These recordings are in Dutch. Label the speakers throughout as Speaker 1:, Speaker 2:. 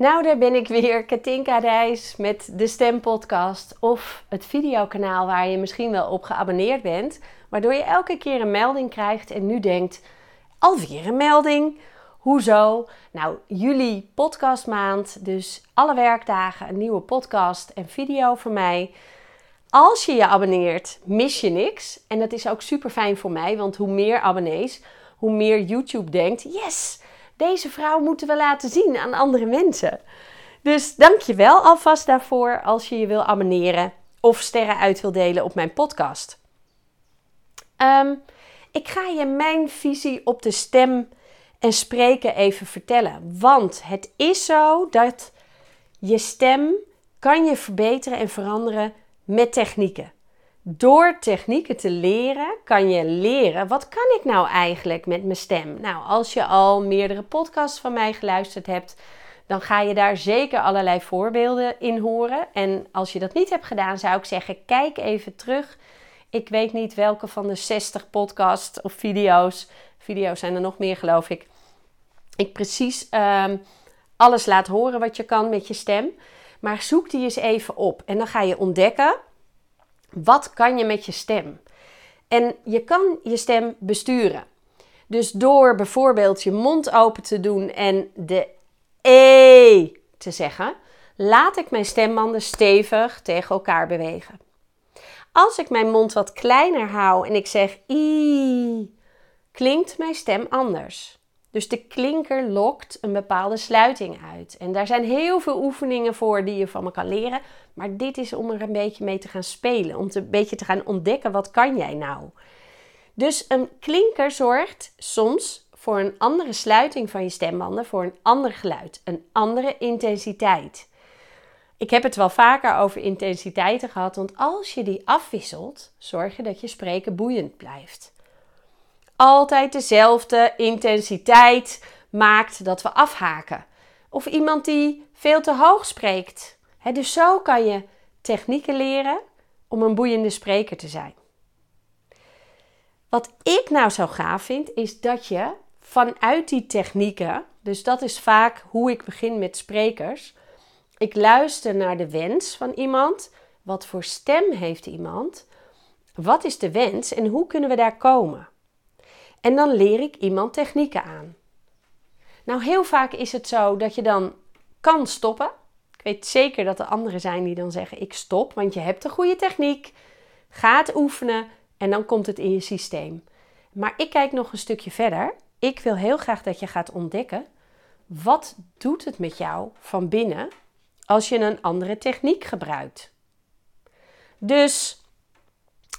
Speaker 1: Nou, daar ben ik weer, Katinka Reis met de Stempodcast of het videokanaal waar je misschien wel op geabonneerd bent, waardoor je elke keer een melding krijgt en nu denkt, alweer een melding? Hoezo? Nou, juli podcastmaand, dus alle werkdagen een nieuwe podcast en video voor mij. Als je je abonneert, mis je niks. En dat is ook super fijn voor mij, want hoe meer abonnees, hoe meer YouTube denkt: yes, deze vrouw moeten we laten zien aan andere mensen. Dus dank je wel alvast daarvoor als je je wil abonneren of sterren uit wil delen op mijn podcast. Ehm, ik ga je mijn visie op de stem en spreken even vertellen. Want het is zo dat je stem kan je verbeteren en veranderen met technieken. Door technieken te leren kan je leren wat kan ik nou eigenlijk met mijn stem. Nou, als je al meerdere podcasts van mij geluisterd hebt, dan ga je daar zeker allerlei voorbeelden in horen. En als je dat niet hebt gedaan, zou ik zeggen: kijk even terug. Ik weet niet welke van de 60 podcasts of video's, video's zijn er nog meer geloof ik, ik precies ehm, alles laat horen wat je kan met je stem. Maar zoek die eens even op en dan ga je ontdekken wat kan je met je stem? En je kan je stem besturen. Dus door bijvoorbeeld je mond open te doen en de E te zeggen, laat ik mijn stembanden stevig tegen elkaar bewegen. Als ik mijn mond wat kleiner hou en ik zeg I, klinkt mijn stem anders. Dus de klinker lokt een bepaalde sluiting uit. En daar zijn heel veel oefeningen voor die je van me kan leren. Maar dit is om er een beetje mee te gaan spelen. Om te, een beetje te gaan ontdekken wat kan jij nou. Dus een klinker zorgt soms voor een andere sluiting van je stembanden. Voor een ander geluid. Een andere intensiteit. Ik heb het wel vaker over intensiteiten gehad. Want als je die afwisselt, zorg je dat je spreken boeiend blijft altijd dezelfde intensiteit maakt dat we afhaken. Of iemand die veel te hoog spreekt. dus zo kan je technieken leren om een boeiende spreker te zijn. Wat ik nou zo gaaf vind, is dat je vanuit die technieken, dus dat is vaak hoe ik begin met sprekers. Ik luister naar de wens van iemand. Wat voor stem heeft iemand? Wat is de wens en hoe kunnen we daar komen? En dan leer ik iemand technieken aan. Nou, heel vaak is het zo dat je dan kan stoppen. Ik weet zeker dat er anderen zijn die dan zeggen: Ik stop, want je hebt een goede techniek. Ga het oefenen en dan komt het in je systeem. Maar ik kijk nog een stukje verder. Ik wil heel graag dat je gaat ontdekken: wat doet het met jou van binnen als je een andere techniek gebruikt? Dus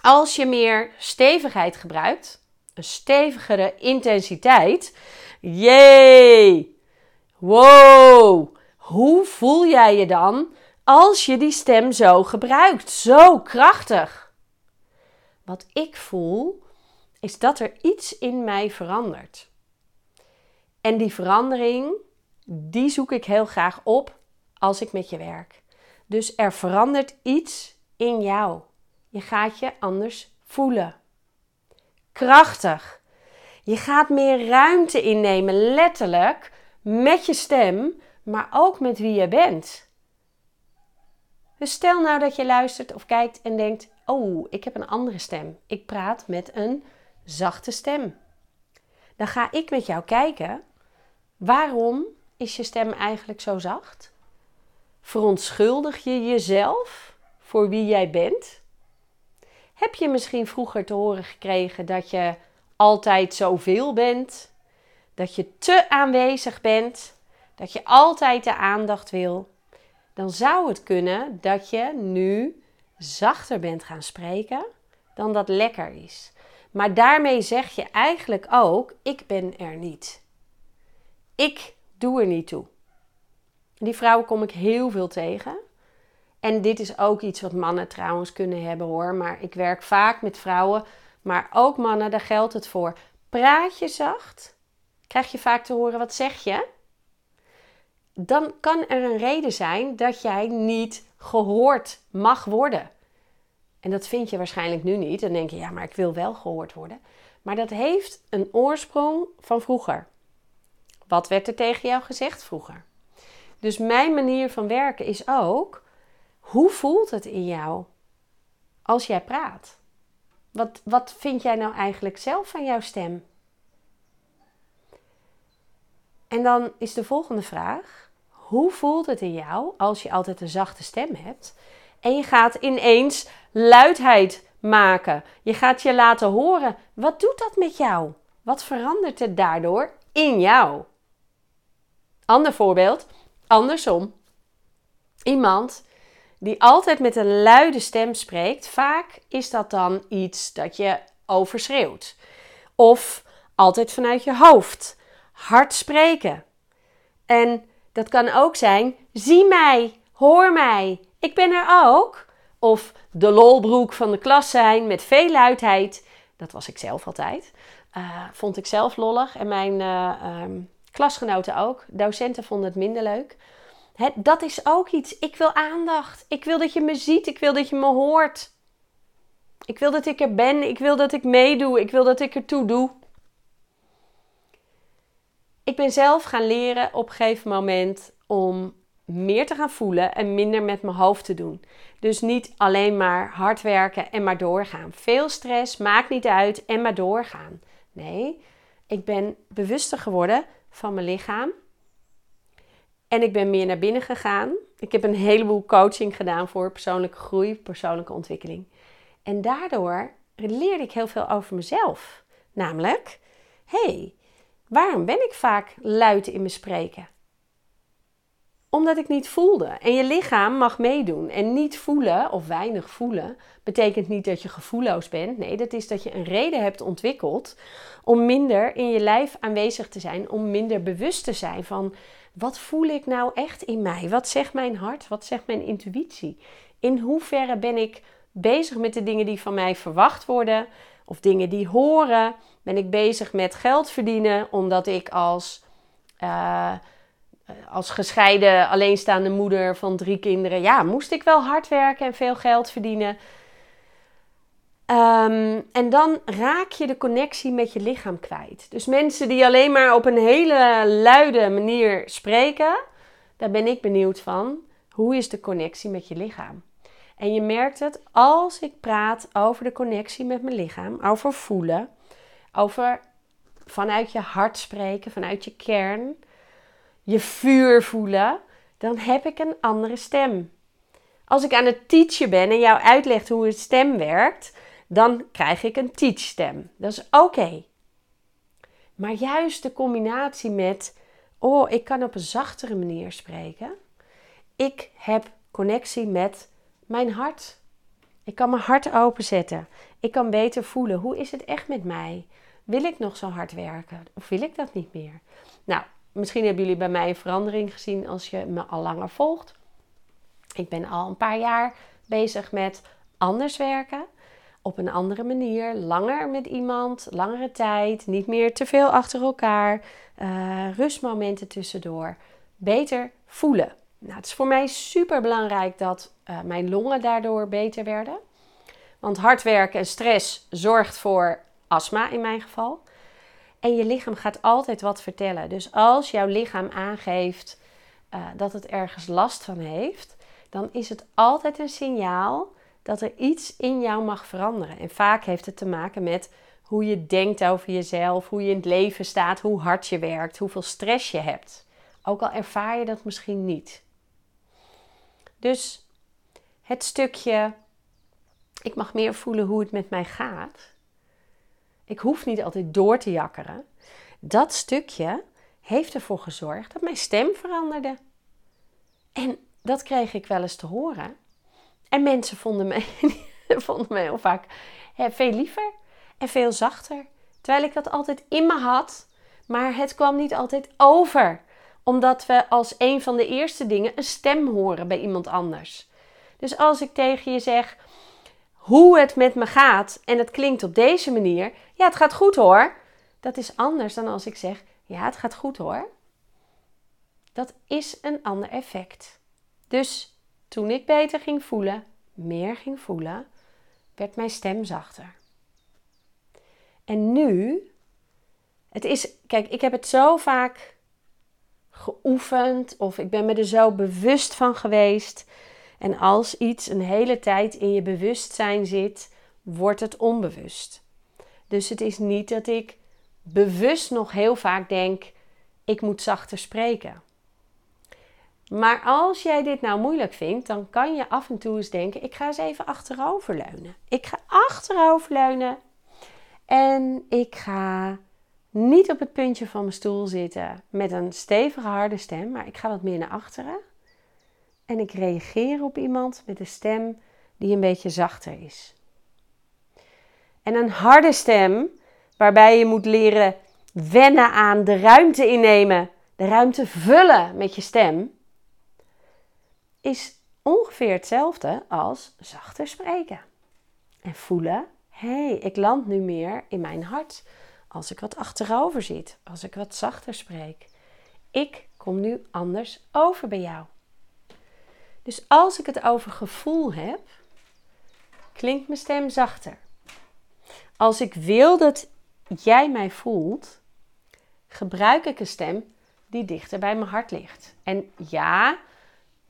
Speaker 1: als je meer stevigheid gebruikt, stevigere intensiteit. Jee! Wow! Hoe voel jij je dan als je die stem zo gebruikt? Zo krachtig. Wat ik voel is dat er iets in mij verandert. En die verandering, die zoek ik heel graag op als ik met je werk. Dus er verandert iets in jou. Je gaat je anders voelen krachtig. Je gaat meer ruimte innemen, letterlijk, met je stem, maar ook met wie je bent. Dus stel nou dat je luistert of kijkt en denkt: Oh, ik heb een andere stem. Ik praat met een zachte stem. Dan ga ik met jou kijken: waarom is je stem eigenlijk zo zacht? Verontschuldig je jezelf voor wie jij bent? Heb je misschien vroeger te horen gekregen dat je altijd zoveel bent? Dat je te aanwezig bent? Dat je altijd de aandacht wil? Dan zou het kunnen dat je nu zachter bent gaan spreken dan dat lekker is. Maar daarmee zeg je eigenlijk ook: ik ben er niet. Ik doe er niet toe. Die vrouwen kom ik heel veel tegen. En dit is ook iets wat mannen trouwens kunnen hebben hoor. Maar ik werk vaak met vrouwen, maar ook mannen, daar geldt het voor. Praat je zacht, krijg je vaak te horen wat zeg je. Dan kan er een reden zijn dat jij niet gehoord mag worden. En dat vind je waarschijnlijk nu niet. Dan denk je, ja, maar ik wil wel gehoord worden. Maar dat heeft een oorsprong van vroeger. Wat werd er tegen jou gezegd vroeger? Dus mijn manier van werken is ook, hoe voelt het in jou als jij praat? Wat, wat vind jij nou eigenlijk zelf van jouw stem? En dan is de volgende vraag: hoe voelt het in jou als je altijd een zachte stem hebt en je gaat ineens luidheid maken? Je gaat je laten horen. Wat doet dat met jou? Wat verandert er daardoor in jou? Ander voorbeeld, andersom. Iemand die altijd met een luide stem spreekt, vaak is dat dan iets dat je overschreeuwt. Of altijd vanuit je hoofd. Hard spreken. En dat kan ook zijn: zie mij, hoor mij, ik ben er ook. Of de lolbroek van de klas zijn met veel luidheid. Dat was ik zelf altijd. Uh, vond ik zelf lollig en mijn uh, klasgenoten ook. Docenten vonden het minder leuk. Dat is ook iets. Ik wil aandacht. Ik wil dat je me ziet. Ik wil dat je me hoort. Ik wil dat ik er ben. Ik wil dat ik meedoe. Ik wil dat ik ertoe doe. Ik ben zelf gaan leren op een gegeven moment om meer te gaan voelen en minder met mijn hoofd te doen. Dus niet alleen maar hard werken en maar doorgaan. Veel stress, maakt niet uit en maar doorgaan. Nee, ik ben bewuster geworden van mijn lichaam. En ik ben meer naar binnen gegaan. Ik heb een heleboel coaching gedaan voor persoonlijke groei, persoonlijke ontwikkeling. En daardoor leerde ik heel veel over mezelf. Namelijk, hey, waarom ben ik vaak luid in mijn spreken? Omdat ik niet voelde. En je lichaam mag meedoen. En niet voelen of weinig voelen betekent niet dat je gevoelloos bent. Nee, dat is dat je een reden hebt ontwikkeld om minder in je lijf aanwezig te zijn. Om minder bewust te zijn van wat voel ik nou echt in mij? Wat zegt mijn hart? Wat zegt mijn intuïtie? In hoeverre ben ik bezig met de dingen die van mij verwacht worden? Of dingen die horen? Ben ik bezig met geld verdienen omdat ik als... Eh, als gescheiden, alleenstaande moeder van drie kinderen, ja, moest ik wel hard werken en veel geld verdienen. Ehm, en dan raak je de connectie met je lichaam kwijt. Dus mensen die alleen maar op een hele luide manier spreken, daar ben ik benieuwd van. Hoe is de connectie met je lichaam? En je merkt het als ik praat over de connectie met mijn lichaam, over voelen, over vanuit je hart spreken, vanuit je kern je vuur voelen, dan heb ik een andere stem. Als ik aan het teachen ben en jou uitleg hoe een stem werkt, dan krijg ik een teachstem. Dat is oké. Maar juist de combinatie met, oh, ik kan op een zachtere manier spreken. Ik heb connectie met mijn hart. Ik kan mijn hart openzetten. Ik kan beter voelen, hoe is het echt met mij? Wil ik nog zo hard werken of wil ik dat niet meer? Nou, Misschien hebben jullie bij mij een verandering gezien als je me al langer volgt. Ik ben al een paar jaar bezig met anders werken. Op een andere manier, langer met iemand, langere tijd, niet meer te veel achter elkaar, uh, rustmomenten tussendoor, beter voelen. Nou, het is voor mij super belangrijk dat uh, mijn longen daardoor beter werden. Want hard werken en stress zorgt voor astma in mijn geval. En je lichaam gaat altijd wat vertellen. Dus als jouw lichaam aangeeft uh, dat het ergens last van heeft, dan is het altijd een signaal dat er iets in jou mag veranderen. En vaak heeft het te maken met hoe je denkt over jezelf, hoe je in het leven staat, hoe hard je werkt, hoeveel stress je hebt. Ook al ervaar je dat misschien niet. Dus het stukje, ik mag meer voelen hoe het met mij gaat. Ik hoef niet altijd door te jakkeren. Dat stukje heeft ervoor gezorgd dat mijn stem veranderde. En dat kreeg ik wel eens te horen. En mensen vonden mij, vonden mij heel vaak veel liever en veel zachter. Terwijl ik dat altijd in me had, maar het kwam niet altijd over. Omdat we als een van de eerste dingen een stem horen bij iemand anders. Dus als ik tegen je zeg hoe het met me gaat en het klinkt op deze manier, ja, het gaat goed hoor. Dat is anders dan als ik zeg, ja, het gaat goed hoor. Dat is een ander effect. Dus toen ik beter ging voelen, meer ging voelen, werd mijn stem zachter. En nu, het is, kijk, ik heb het zo vaak geoefend of ik ben me er zo bewust van geweest. En als iets een hele tijd in je bewustzijn zit, wordt het onbewust. Dus het is niet dat ik bewust nog heel vaak denk: ik moet zachter spreken. Maar als jij dit nou moeilijk vindt, dan kan je af en toe eens denken: ik ga eens even achteroverleunen. Ik ga achteroverleunen en ik ga niet op het puntje van mijn stoel zitten met een stevige harde stem, maar ik ga wat meer naar achteren. En ik reageer op iemand met een stem die een beetje zachter is. En een harde stem, waarbij je moet leren wennen aan de ruimte innemen, de ruimte vullen met je stem, is ongeveer hetzelfde als zachter spreken. En voelen, hé, hey, ik land nu meer in mijn hart als ik wat achterover zit, als ik wat zachter spreek. Ik kom nu anders over bij jou. Dus als ik het over gevoel heb, klinkt mijn stem zachter. Als ik wil dat jij mij voelt, gebruik ik een stem die dichter bij mijn hart ligt. En ja,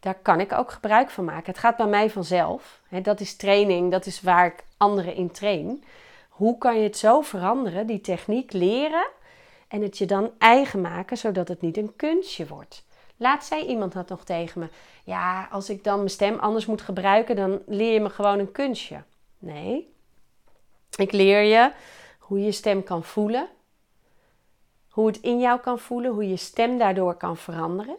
Speaker 1: daar kan ik ook gebruik van maken. Het gaat bij mij vanzelf. Dat is training, dat is waar ik anderen in train. Hoe kan je het zo veranderen, die techniek leren en het je dan eigen maken, zodat het niet een kunstje wordt? Laat zei iemand dat nog tegen me. Ja, als ik dan mijn stem anders moet gebruiken, dan leer je me gewoon een kunstje. Nee, ik leer je hoe je stem kan voelen, hoe het in jou kan voelen, hoe je stem daardoor kan veranderen.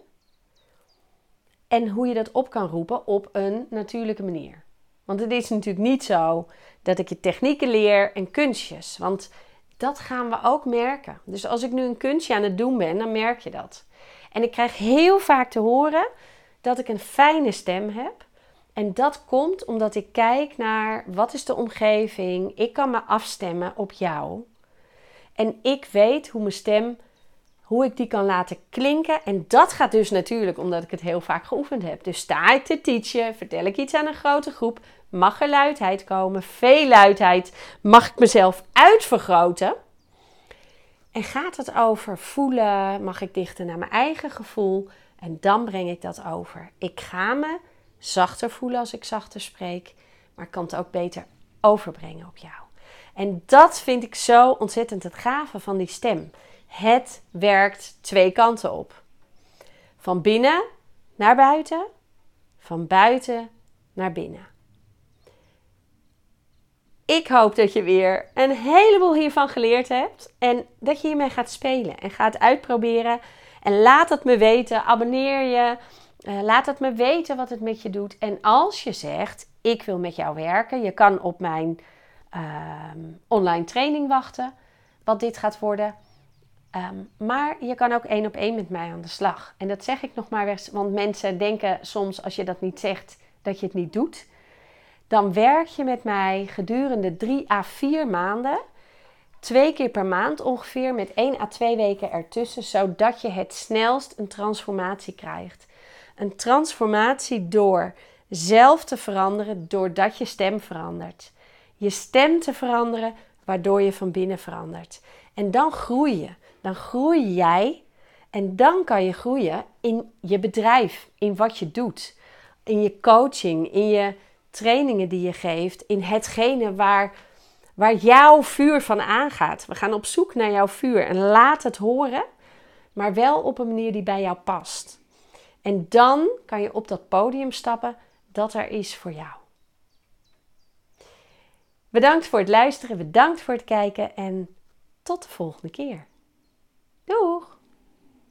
Speaker 1: En hoe je dat op kan roepen op een natuurlijke manier. Want het is natuurlijk niet zo dat ik je technieken leer en kunstjes. Want dat gaan we ook merken. Dus als ik nu een kunstje aan het doen ben, dan merk je dat. En ik krijg heel vaak te horen dat ik een fijne stem heb. En dat komt omdat ik kijk naar wat is de omgeving. Ik kan me afstemmen op jou. En ik weet hoe mijn stem, hoe ik die kan laten klinken. En dat gaat dus natuurlijk omdat ik het heel vaak geoefend heb. Dus sta ik te teachen, vertel ik iets aan een grote groep, mag er luidheid komen, veel luidheid, mag ik mezelf uitvergroten. En gaat het over voelen, mag ik dichter naar mijn eigen gevoel en dan breng ik dat over. Ik ga me zachter voelen als ik zachter spreek, maar ik kan het ook beter overbrengen op jou. En dat vind ik zo ontzettend het gave van die stem. Het werkt twee kanten op. Van binnen naar buiten, van buiten naar binnen. Ik hoop dat je weer een heleboel hiervan geleerd hebt en dat je hiermee gaat spelen en gaat uitproberen. En laat het me weten. Abonneer je. Uh, laat het me weten wat het met je doet. En als je zegt: Ik wil met jou werken, je kan op mijn uh, online training wachten, wat dit gaat worden. Um, maar je kan ook één op één met mij aan de slag. En dat zeg ik nog maar eens, want mensen denken soms als je dat niet zegt dat je het niet doet dan werk je met mij gedurende 3 à 4 maanden. Twee keer per maand ongeveer, met 1 à 2 weken ertussen, zodat je het snelst een transformatie krijgt. Een transformatie door zelf te veranderen, doordat je stem verandert. Je stem te veranderen, waardoor je van binnen verandert. En dan groei je. Dan groei jij en dan kan je groeien in je bedrijf, in wat je doet, in je coaching, in je trainingen die je geeft, in hetgene waar, waar jouw vuur van aangaat. We gaan op zoek naar jouw vuur en laat het horen, maar wel op een manier die bij jou past. En dan kan je op dat podium stappen dat er is voor jou. Bedankt voor het luisteren, bedankt voor het kijken en tot de volgende keer. Doeg!